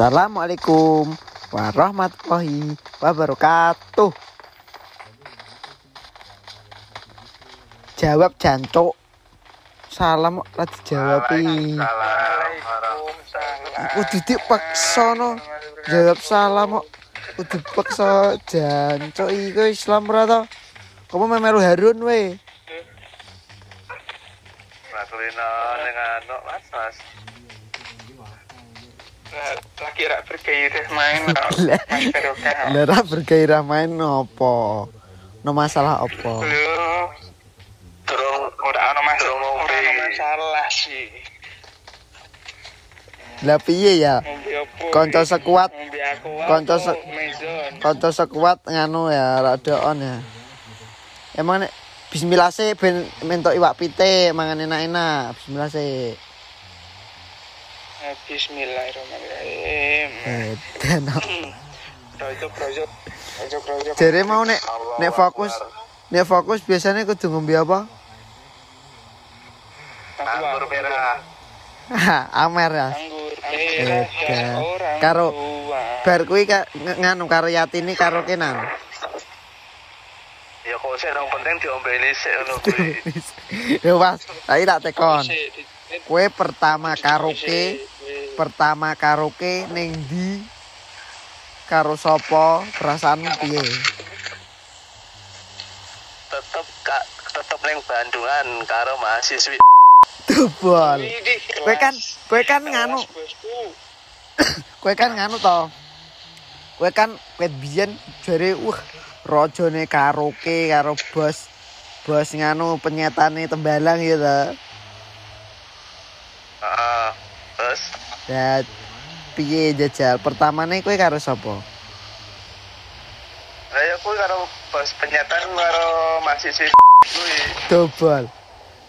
Assalamualaikum warahmatullahi wabarakatuh. Jawab jancuk. Salam kok lagi jawab Aku didik paksa no. Jawab salam kok. Kudu paksa jancuk iku Islam ora to? Kamu memeru Harun we. Maklina ning anu Lagi rak bergairah main Lah. mas Barokah Lah ra bergairah main opo? No masalah opo? lu Durung ora ana mas Durung ngombe. ora masalah sih Lah piye ya? Kanca sekuat Kanca se- kanca sekuat nganu ya rada on ya. Emang nek bismillah sih ben mentok iwak pite mangan enak-enak. Bismillah sih. Eh, Bismillahirrahmanirrahim Eh, jare mau nek nek fokus nek fokus biasanya kudu ngombe apa? Anggur merah. Amer ya. anggur merah ya Karo- Bar kuwi nganu karo Yatini karo Kenan. Ya kok sih yang penting diombeni sik ngono kuwi. Yo Mas, tak tekon. Kue pertama karaoke. Pertama karaoke ning ndi? Karo sapa? Perasaanmu piye? Tetep kak tetep ning Bandungan karo mahasiswi. Widih, Kowe kan kowe kan nganu, kowe kan nganu to. Kowe kan wet biyen jare wah rajane karaoke karo bos bos nganu penyetane tembalang ya to. Heeh. Terus Ya piye jajal? Pertamane kowe karo sapa? saya kuwi karo bos penyetan karo mahasiswi kuwi. Dobol.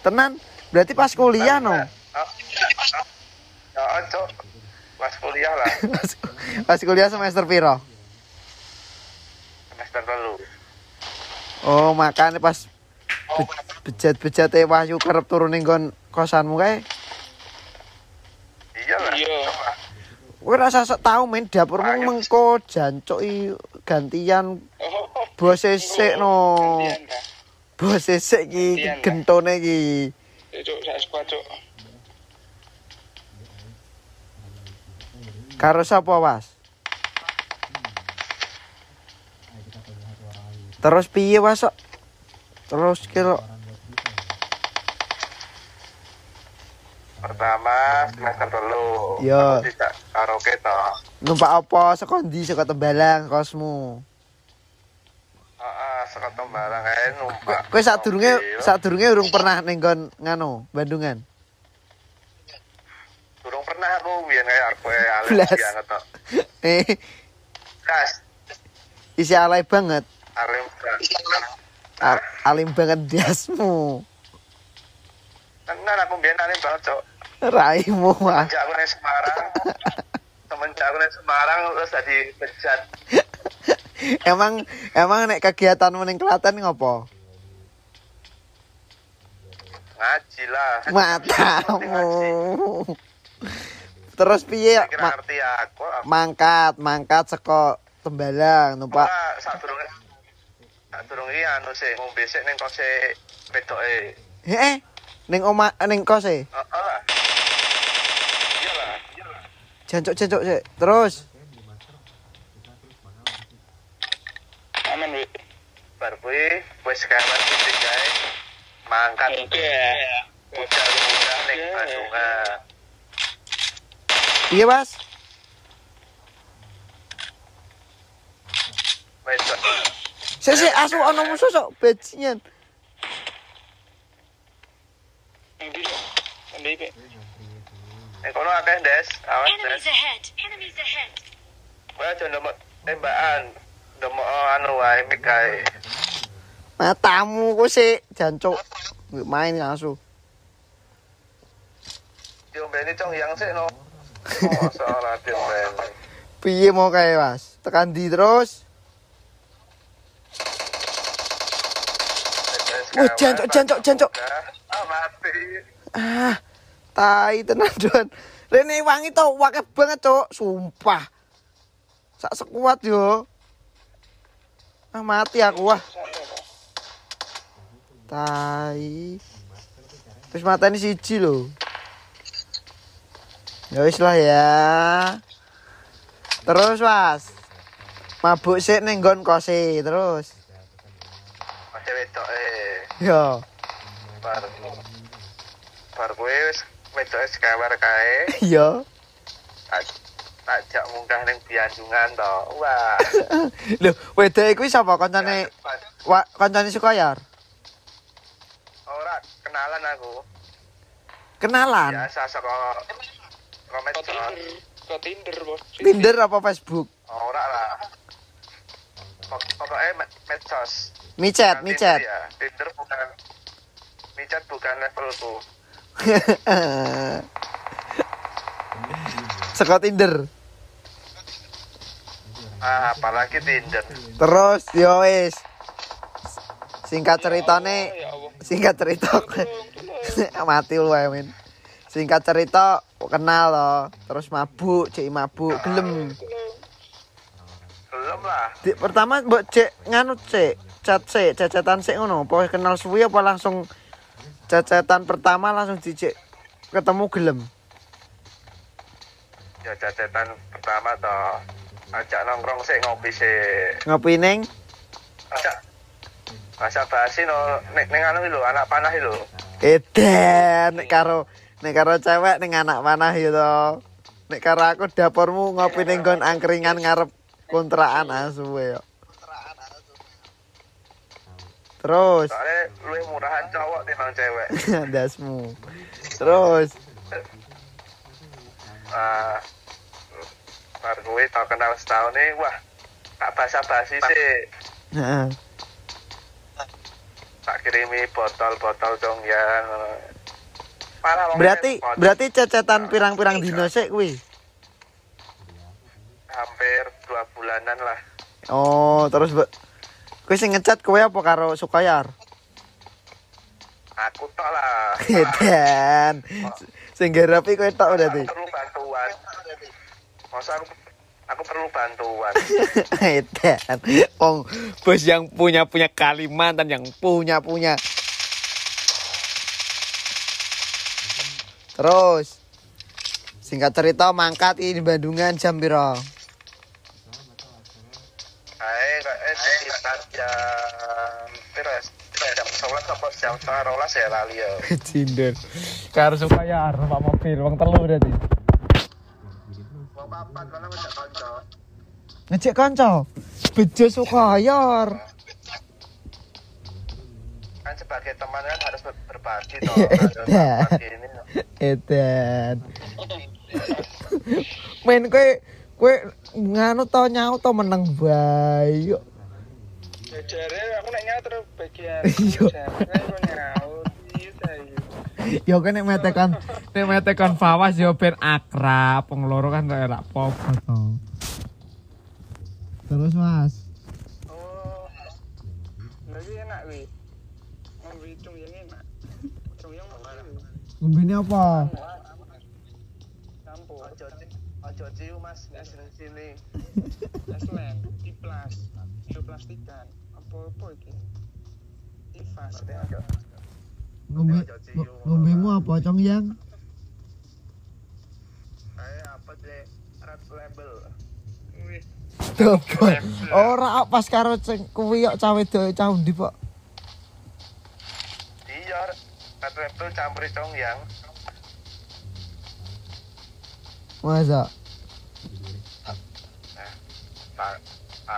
Tenan, berarti pas kuliah no. Ya, cok. Pas kuliah lah, pas, kuliah semester piro? semester telu. Oh, makanya pas be- bejat-bejat Wahyu kerep turun ning kosanmu kae. Kowe rasa sok tau main dapurmu mengko jancuk gantian bos sik no. Bos sik ki Gantian, Kak. gentone ki. Ya, Cuk, sak squad, Cuk. Karo sapa, Was? Terus piye, Was? Terus kira Pertama semester. Iya. Terus Tidak karaoke toh. numpak apa saka ndi saka Tembalang kosmu? Heeh, saka Tembalang ae numpak. Kowe sadurunge Mobil. sadurunge urung pernah ning nggon nganu Bandungan. Durung pernah aku biyen kayak aku Blas. banget toh. Eh, Kas, isi alay banget. alim A- alim banget diasmu. Tenan aku biyen alim banget, Cok. Raimu ah. Semenjak aku Semarang. Semenjak aku Semarang terus jadi bejat. emang emang nek kegiatanmu ning Klaten ngopo? Ngaji lah. Matamu. Terus piye Ma- ngerti aku. mangkat, mangkat saka Tembalang numpak Pak, sadurunge sadurunge anu sih ngombe sik ning kose pedoke. eh ning oma ning kose. Heeh lah. Iyalah. Jancuk-jancuk sik. Terus Aman, weh. Bar kuwi wis kawan kuwi gawe mangkat Oke. budal budal ning Bandungan. piye, Mas? Sik sik asu ana musuh sok bajingan. Ndi, Cuk? Ndi, Pak? Ning kono akeh Des, awas Des. Enemies ahead! Enemies ahead! Kowe aja nembak tembakan. Nembak anu wae mik kae. Matamu ku sik jancuk. Nggak Main asu. Diombeni cong yang sik no. Oh, salah. Piye mau kae, Mas? Tekan di terus. Wah, jancuk, jancuk, jancuk. Ah, mati. Ah, tai tenan Don. Rene wangi to wakeh banget, Cuk. Sumpah. Sak sekuat yo. Ah mati aku wah. Tai. Terus matanya siji lho. Ya wis lah ya. Terus, Was. Mabuk sik ning nggon kose, terus. Masih wedok eh. Yo. Bar. Bar kowe wis wedok sekawar kae. Yo. Tak- Takjak munggah ning bianjungan to. Wah. Lho, wedok iku sapa kancane wa, kancane Sukoyar? Ora kenalan aku. Kenalan. Biasa saka medsos. Tinder, Tinder bos. Tinder apa Facebook? Ora lah. Pok- Pokoknya me- medsos. Micet, Bukan micet. Tinder ya. Tinder bukan micet bukan levelku. Saka Tinder. Ah, apalagi Tinder. Terus yo wis. Singkat ceritane, Ya Allah. singkat cerita mati lu ae, men. Singkat cerita kenal loh, terus mabuk, cek mabuk, gelem. Tolong. Belum lah. Di, pertama mbok cek nganu cek, chat cek, cecetan cek ngono, apa kenal suwi apa langsung cecetan pertama langsung dicek ketemu gelem. Ya cacetan pertama toh. Ajak nongkrong sih ngopi sih. Ngopi ning Ajak Masa basi no nek ning anu lho, anak panah lho. Edan nek karo nek karo cewek ning anak panah to. Nek karo aku dapurmu ngopi ning nggon angkringan ngarep kontrakan asu yo. Terus Soalnya lu murahan cowok timbang cewek. dasmu. Terus Ah, bar gue tau kenal setahun nih, wah tak basa-basi sih. heeh. Tak kirimi botol-botol dong wong berarti berarti cecetan pirang-pirang dino sik kuwi. hampir dua bulanan lah. Oh, terus kowe sing ngecat kowe apa karo Sukayar? Aku tok lah. Edan. Sing garapi kowe tok berarti. Perlu bantuan. Masa aku, aku perlu bantuan. Edan. Wong bos yang punya punya Kalimantan yang punya punya. Terus singkat cerita mangkat ini Bandungan jam piro? Apa jam setengah rolas ya lali ya. Cinder. Karo Sukayar numpak mobil wong telu berarti. Wong papat mana ngejak kanca. Ngecek kanca. Bejo Sukayar. Kan sebagai teman kan harus ber- berbagi toh. Edan. Men kowe kowe nganu to nyau to meneng bae. Ya jare aku nek bagian. Iya. Nyaut. Iya saya. Yo kan nek metekan nek metekan fawas yo ben akrab, wong loro kan ora apa-apa to. Terus Mas, Oh. Lagi enak wi. Ngombe cung yang enak. Cung yang ngombene apa? Campur. Ojo ciu Mas nek sini Ngombe ngombemu apa, Cong Yang? Ae apa sih red label. Wih, Dobol. Ora pas karo sing kuwi kok cawe do cah ndi, Pak? Iya, red label campur cong yang Masa?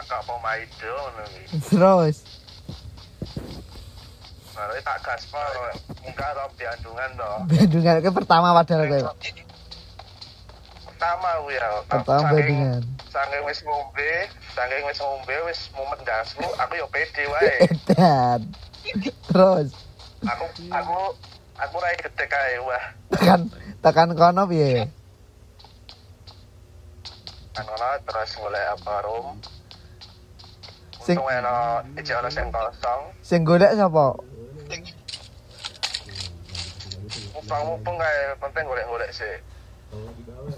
Ngono. Terus Baru tak gaspol muka ro biandungan to. Bandungan ke pertama padahal kowe. Pertama kuwi ya. Pertama. Saking wis ngombe, wis ngombe wis mumet aku yo pede wae. Edan. Terus Aku aku aku rai wah. tekan tekan kono piye? Kan ono terus golek apa. Sing- Untung ono ijek ono sing kosong. Sing golek sapa? Mupang-mupang kae penting golek-golek sih.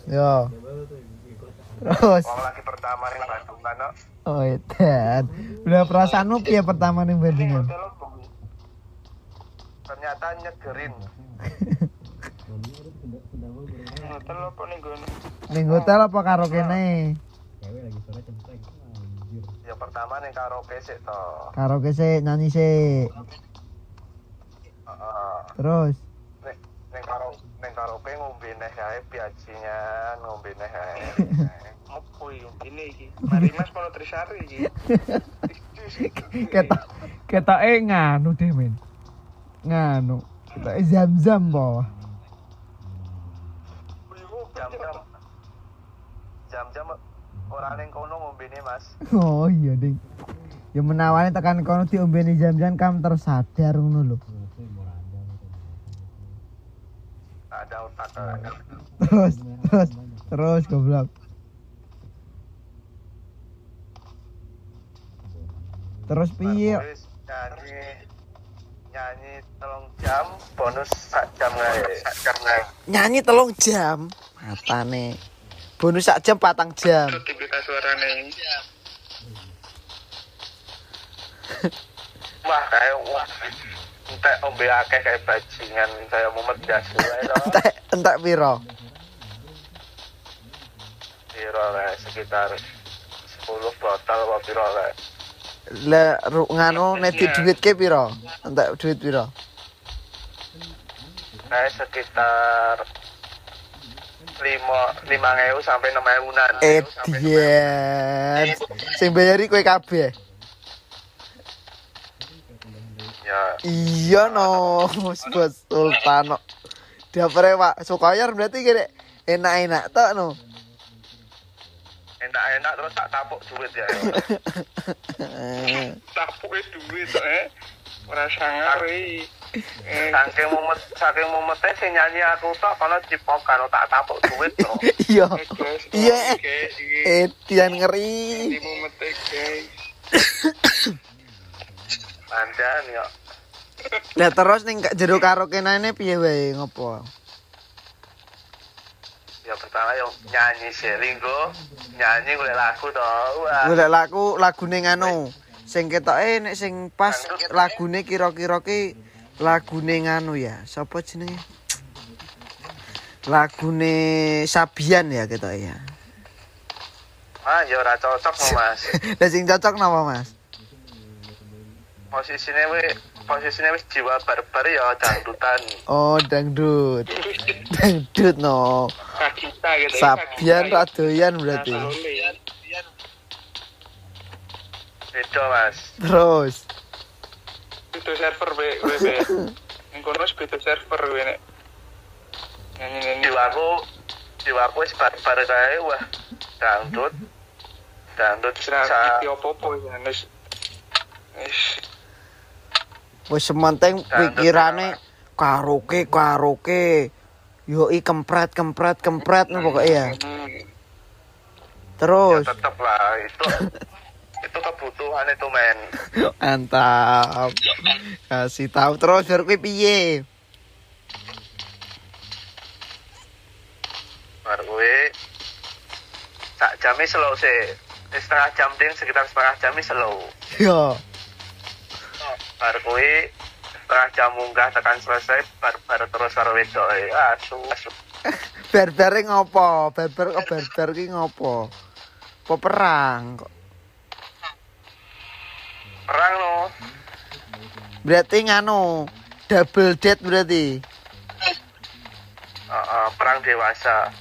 Yo. Terus. Wong lagi pertama ning Bandung kan. no. Oh, edan. Udah perasaanmu piye pertama ning bengi. Ternyata nyegerin. Hotel apa? Ning hotel apa karo kene? Ya pertama ning karaoke sik to. Karo sik nyanyi sik. Heeh. Terus. Ning ning karo ning karaoke ngombe neh ae piajinya, ngombe neh ae. Apa ini? Ini iki. Mari Mas mau Trisari iki. Ketok ketoke nganu deh, men. Nganu. Ketoke zam-zam po. Jam-jam jam-jam ora ning kono ngombene Mas. Oh iya, Ding. Ya menawane tekan kono diombeni jam-jam kam tersadar ngono lho. Ada otak. Terus, terus, terus goblok. Terus piye? Nyanyi nyanyi telung jam bonus sak jam gawe sak jam gawe Nyanyi telung jam. Matane. Bonus sak jam patang jam. Aktivitas suarane. wah kayak wah entek ombe akeh kayak bajingan saya mumet to Entek entek piro? piro kayak sekitar 10 botol apa piro kayak Le nganu nedi duit ke piro? Entek duit piro? kayak sekitar lima lima ewu sampai enam ewunan Edian. Sing bayari kowe kabeh. ya Iya no, buat sultan no. Dapere Pak Sukoyor berarti gini enak-enak tok no. enak-enak terus tak tapuk duit ya Tapuke duit eh. Ora sangar iki. Eh, saking mumet saking mumetnya sing nyanyi aku tok kalau cipokan tak tapuk duit to Iya. eh, guys. Iya. Guys, iki. Edian ngeri. Di mumete guys. Andan ya Lah terus ning jero karaoke nane piye wae ngopo? ya pertama yang nyanyi sih linggo nyanyi gue lagu to Golek lagu lagune nganu. Sing ketoke nek sing pas lagune kira-kira ki lagune nganu ya. Sapa jenenge? Lagune Sabian ya ketoke ya. ah ya ora cocok mas Lah sing cocok napa Mas? posisinya we posisinya wis jiwa barbar ya dangdutan Oh, dangdut. Dangdut no. Kagita gitu. Sabian radoyan berarti. Beda mas Terus Itu server be, be, be. Kono wis beda server we nek. Nyanyi-nyanyi. jiwaku jiwaku wis barbar kae wah dangdut dangdut sa apa-apa ya. Wis wis sementing pikirane karaoke karaoke. Yoi kempret kempret kempret no pokoknya ya. hmm, ya Terus tetep lah itu itu kebutuhan itu men mantap. Kasih tahu terus biar kowe piye? baru gue sak jamnya slow sih setengah jam ding sekitar setengah jamnya slow Yo. baru gue setengah jam munggah tekan selesai baru baru terus karo wedok asu asu Berbere ngopo? Berber kok berber ki ngopo? Perang kok? Perang no Berarti nganu double date berarti. Heeh, perang dewasa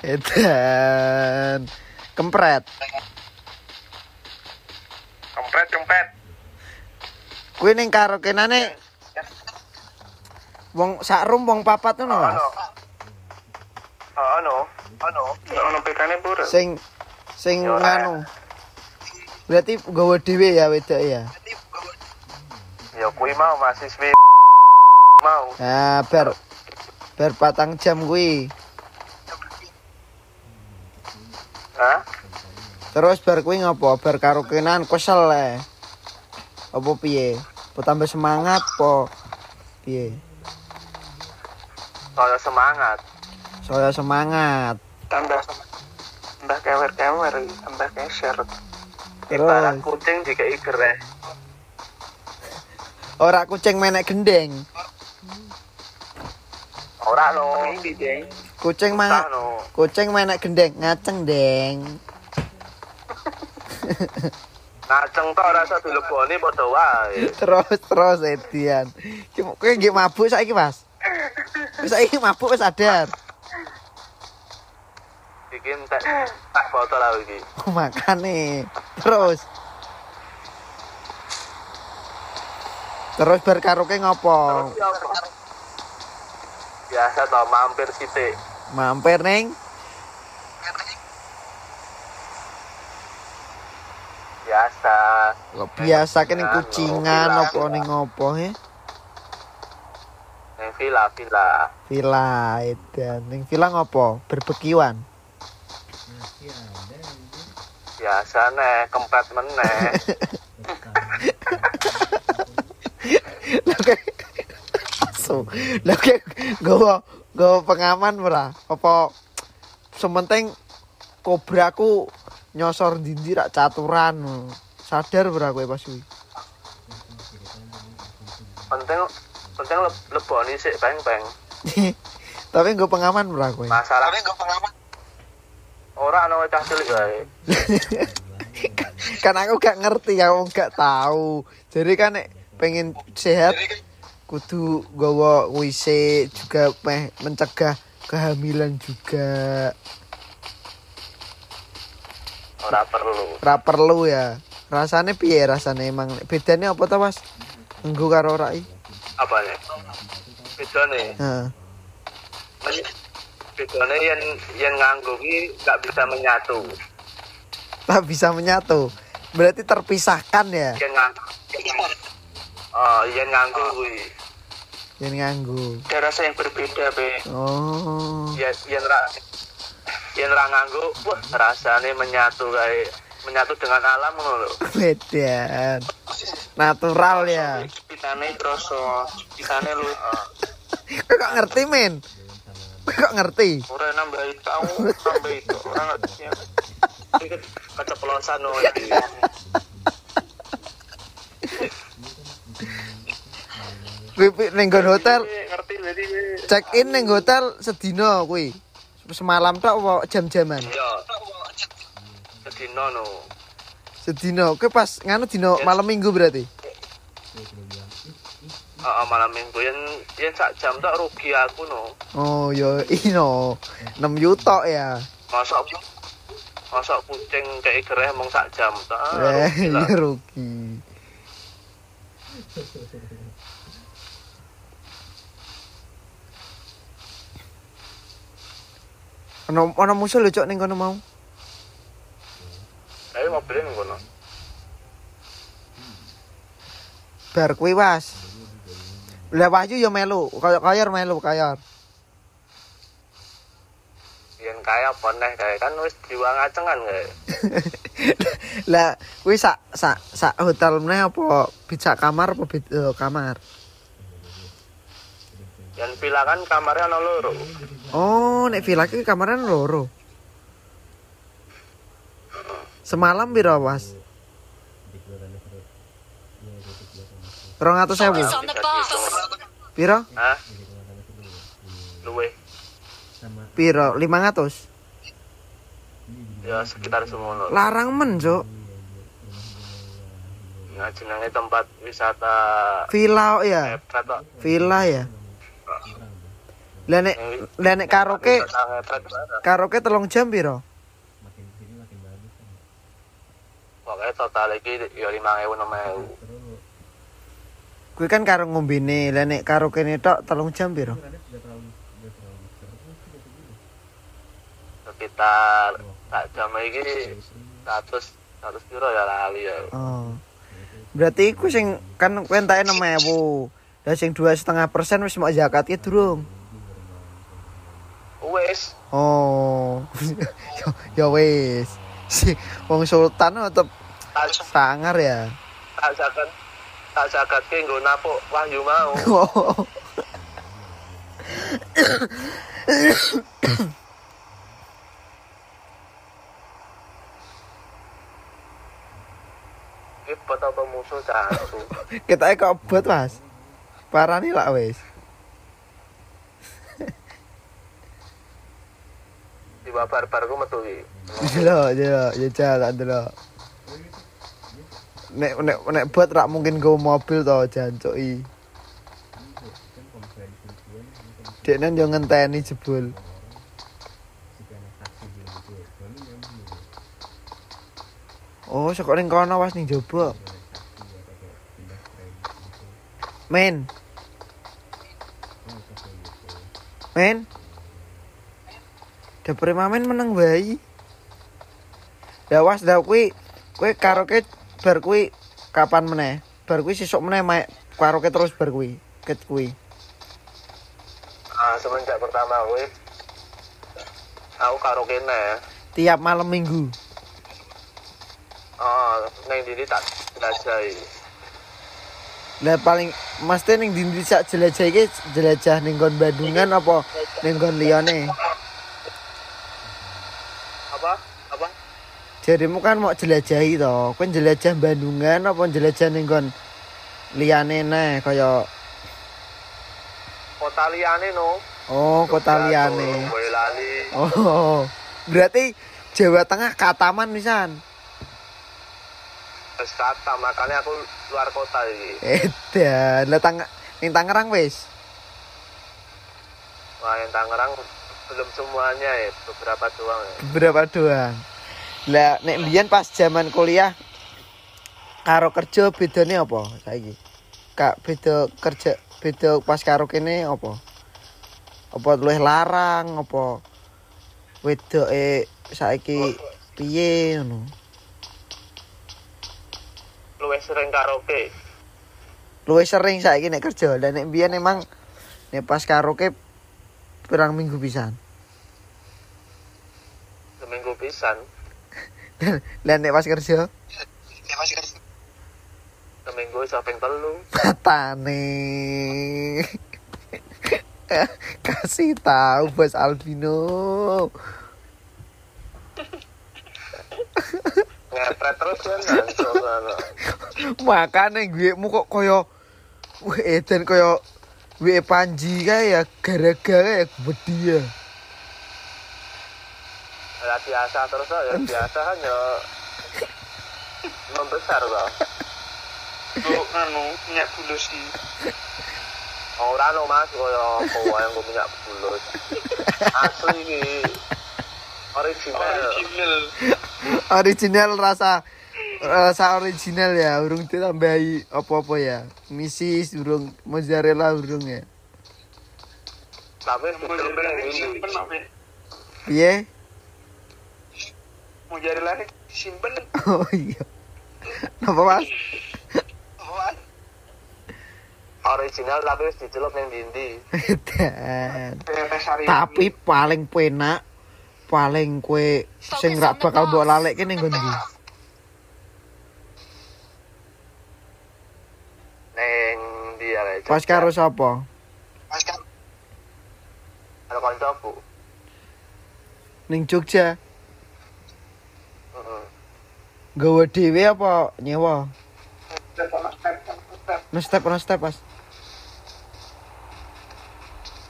Edan. Kempret. kempret kempret Kuwi ning karaoke-nane wong sak room wong papat ngono, Mas. ano oh no ano Nek ono PK-ne pura. Sing sing ora. nganu. Berarti gawe dhewe ya wedok ya. ya kui mau mahasiswi mau Nah, ber ber patang jam kuwi. Hah? Terus bar kuwi ngopo? Bar karaokean kesel le. Apa piye? Apa tambah semangat po? Piye? Saya semangat Saya semangat. tambah tambah kewer kewer tambah keser Ibarat Terus kucing dikei gereh. ora kucing menek gendeng. Ora deh Kucing no. kucing menek gendeng ngaceng deng. Ngaceng tok ora iso dileboni padha wae. terus terus Edian. Ki kowe nggih mabuk saiki, Mas? Wis saiki mabuk wis sadar. Iki entek tak botol lah iki. Oh, makane. Terus Terus bar karaoke ngopo? Ya? Biasa toh mampir sithik. Mampir ning Biasa. kok biasa kene Kucingan, opo ning opo he? Ning villa villa. Villa Edian. Ning villa ngopo? Berbekiwan. Biasa nek kempet meneh. Asu. Lah kayak gowo gowo pengaman ora? Apa sementing kobraku nyosor dindi rak caturan. Sadar ora kowe pas kuwi? penting penting le leboni sik peng-peng. Tapi nggo pengaman ora kowe? Masalah ora ana cah cilik wae. kan aku gak ngerti, aku gak tahu. Jadi kan nek pengen sehat kudu gowo WC juga meh mencegah kehamilan juga. Ora perlu. Ora perlu ya. Rasane piye rasane emang bedane apa to, Mas? Nggo karo ora? Apa nih? Bedone. Heeh. Bedone yen yen nganggo ki gak bisa menyatu. Tak bisa menyatu. Berarti terpisahkan ya. Yen nganggo. Oh, yen nganggo kuwi. Yang nganggo. ada rasa yang berbeda be Oh. Yen yen ra yen ra nganggo, wah rasane menyatu kae menyatu dengan alam ngono lho. Bedan. Natural ya. pitane kroso pitane lu Kok ngerti, men? Kok ngerti? ora nambahi tahu nambahi itu ora ngerti keceplosan no. Kuwi ning hotel ngerti jadi check in ning hotel sedina kuwi. Semalam tok apa jam-jaman? Yo. Sedino no. Sedina. Kuwi pas nganu dina malam Minggu berarti. Heeh, malam minggu yen yen sak jam tok rugi aku no. Oh, yo ino. 6 yuto ya. Masuk masuk kucing kayak gereh mong sak jam tok. Ah, Eh, rugi rugi. Ono ono musuh lho cok ning kono mau. Tapi mobilnya ning kono. Bar kuwi was. Lah Wahyu yo melu, kaya kaya melu kaya. Yen kaya apa neh kae kan wis diwa ngacengan kae. Lah kuwi sak sak sak hotel meneh apa bisa kamar apa beda kamar? Yen villa kan kamarnya ana loro. Oh, nek villa ki kamarnya loro. Semalam piro, Was? Rong atus sewu. Piro? Hah? Luwe. Piro? Lima ngatus. Ya sekitar semono. Larang men, Cuk. Nah, jenenge tempat wisata Villa ya. Villa ya. Lah nek lah nek karaoke karaoke telung jam piro? Pokoknya total iki ya 5000 6000. Kuwi kan karo ngombene. Lah nek karaoke tok telung jam piro? Sekitar tak jam iki 100 100 piro ya lali ya. Oh. Berarti iku sing kan kowe entake 6000. Lah sing 2,5% wis mau zakat ya durung. Wis, Oh. ya, wis. Si wong sultan tetep sangar ya. tak zakat tak zakat ke nggo napuk wahyu mau. Oh. Iki bot apa musuh jancu. Kita kok bot, Mas. Parani lah wis. Tiba barbar ku metu iki. Delok, delok, ya jalan delok. Nek nek nek bot rak mungkin go mobil to jancuki. Deknen yo ngenteni jebul. Oh, sekok ning kono was ning jaba. Men. Men. Dapure mamen meneng bayi. Ya was dah karaoke bar kuwi kapan meneh? Bar kuwi sesuk meneh karaoke terus bar kuwi. Ket kuwi. Ah, semenjak pertama kuwi aku karo kene. Tiap malam minggu. Oh, neng dini tak jelajahi. Lah paling mesti ning ndi sak jelajah iki jelajah ning nggon Bandungan apa ning nggon liyane? Apa? Apa? Jadimu kan mau jelajahi to. Kowe jelajah Bandungan apa jelajah ning nggon liyane neh kaya Kota liyane no. oh kota liyane. Boyolali. Oh. Berarti Jawa Tengah kataman pisan. Terus kata makanya aku luar kota iki. Edan, lah tang ning Tangerang wis. Wah, yang Tangerang belum semuanya ya, beberapa doang ya. Berapa doang. Lah nek mbiyen pas zaman kuliah karo kerja bedane apa saiki? Kak beda kerja beda pas karo kene apa? Apa luwih larang apa wedoke saiki piye ngono? Luwih sering karaoke. Luwih sering saiki nek kerja. Lah nek mbiyen emang nek pas karaoke pirang minggu pisan. Seminggu pisan. Lah nek pas kerja Seminggu iso ping telu. Matane. Kasih tahu Bos Albino. Ngepret terus kan. Makane gue mu kok koyo Wah, Eden koyo Gue Panji kae ya gara-gara ya gede ya. Ya biasa terus lah, ya biasa kan ya membesar kok. Lu anu minyak bulus sih. Ora no mas, kaya kowe yang gue minyak bulus. Asli iki. Original. Original. Original rasa rasa original ya, urung ditambahi apa-apa ya. Misis urung mozzarella urung ya. Tapi lari ini. Piye? Mau jadi lari simpen. Oh iya. Napa Mas? Original tapi wis dicelup ndi. Tes hari Tapi paling penak paling kue sing rak bakal mbok lalekke ning nggon ndi? Neng dia kayak Pas karo sapa? karo kancaku. Ning Jogja. Gawa dhewe apa nyewa? on step on step. Pas.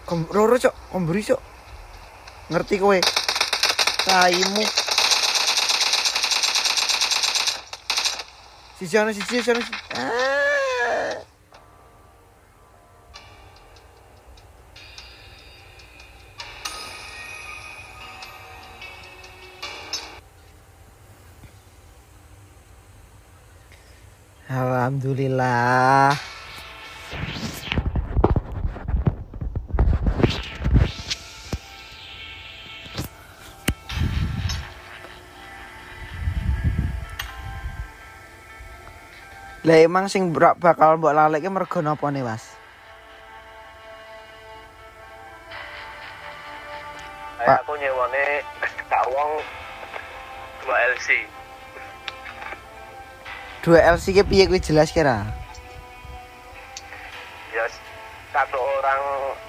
Kom roro cok, komburi cok. Ngerti kowe. Taimu. Sisi ana sisi sisi. Ah. Alhamdulillah. Lah emang sing bakal mbok lalekke mergo napa nih, Mas? dua LC ke piye kuwi jelas kira? Ya satu orang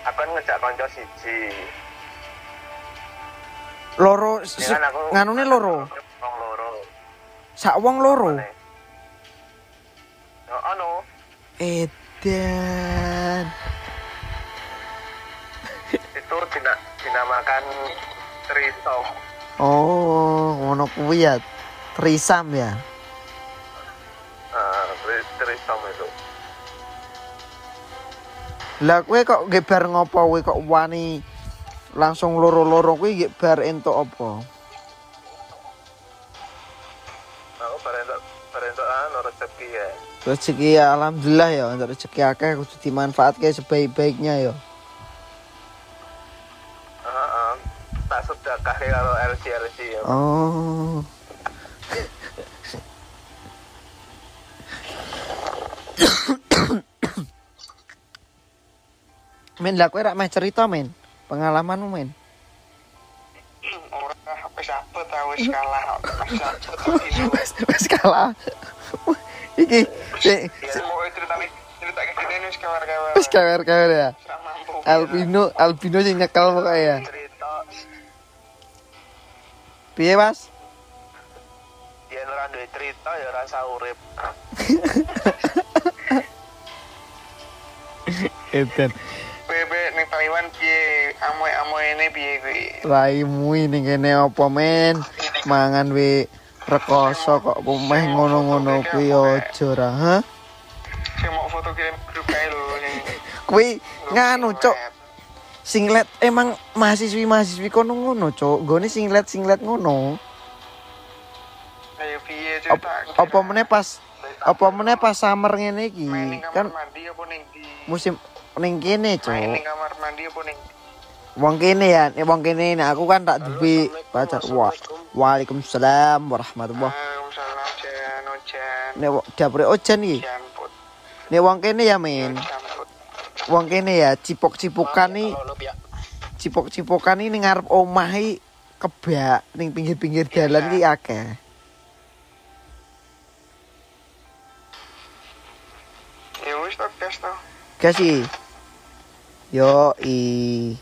akan ngejak kanca siji. Loro ya kan nganune loro. Wong loro. Sak wong loro. Yo ono. Oh, Edan. Itu dina, dinamakan trisom. Oh, ngono kuwi ya. Trisam ya. Uh. Lah kowe kok nggih bar ngopo kowe kok wani langsung loro-loro kuwi nggih bar entuk apa? Aku barentuk barentuk anu rezeki ya. Rezeki ya alhamdulillah ya untuk rezeki akeh kudu dimanfaatke sebaik-baiknya ya. Heeh. Tak sedekah karo LC LC ya. Oh. men lah kowe rak meh cerita men. Pengalamanmu men. Ora wis apa ta wis kalah. Wis kalah. Iki wis wis kawer-kawer ya. Ora mampu. Albino albino sing nyekel pokoknya ya. Piye Mas? yen ora duwe cerita ya rasa urip. Edan. Bebe ning Taiwan piye amoy-amoy ini piye kuwi. Raimu ini kene apa men? Mangan we rekoso kok pemeh ngono-ngono kuwi aja ra, ha? Saya mau foto kirim grup kae lho sing Kuwi nganu, Cuk. Singlet emang mahasiswi-mahasiswi kono ngono, Cuk. Gone singlet-singlet ngono. Ayo piye cerita. Apa meneh pas apa meneh pas summer ngene iki ning kan mandi apa ning musim ning kene, main Cuk. ning kamar mandi apa ning Wong kene ya, nih wong kene nih aku kan tak duwe pacar. Wah, Waalaikumsalam warahmatullahi. Waalaikumsalam Jan Ojan Nek wo- dapure ojan iki. Nek wong kene ya, Put Wong kene ya cipok-cipokan nih, cipok-cipokan nih ning ngarep omah iki kebak ning pinggir-pinggir dalan iki akeh. Ya wis gas to Kasih. Yo i.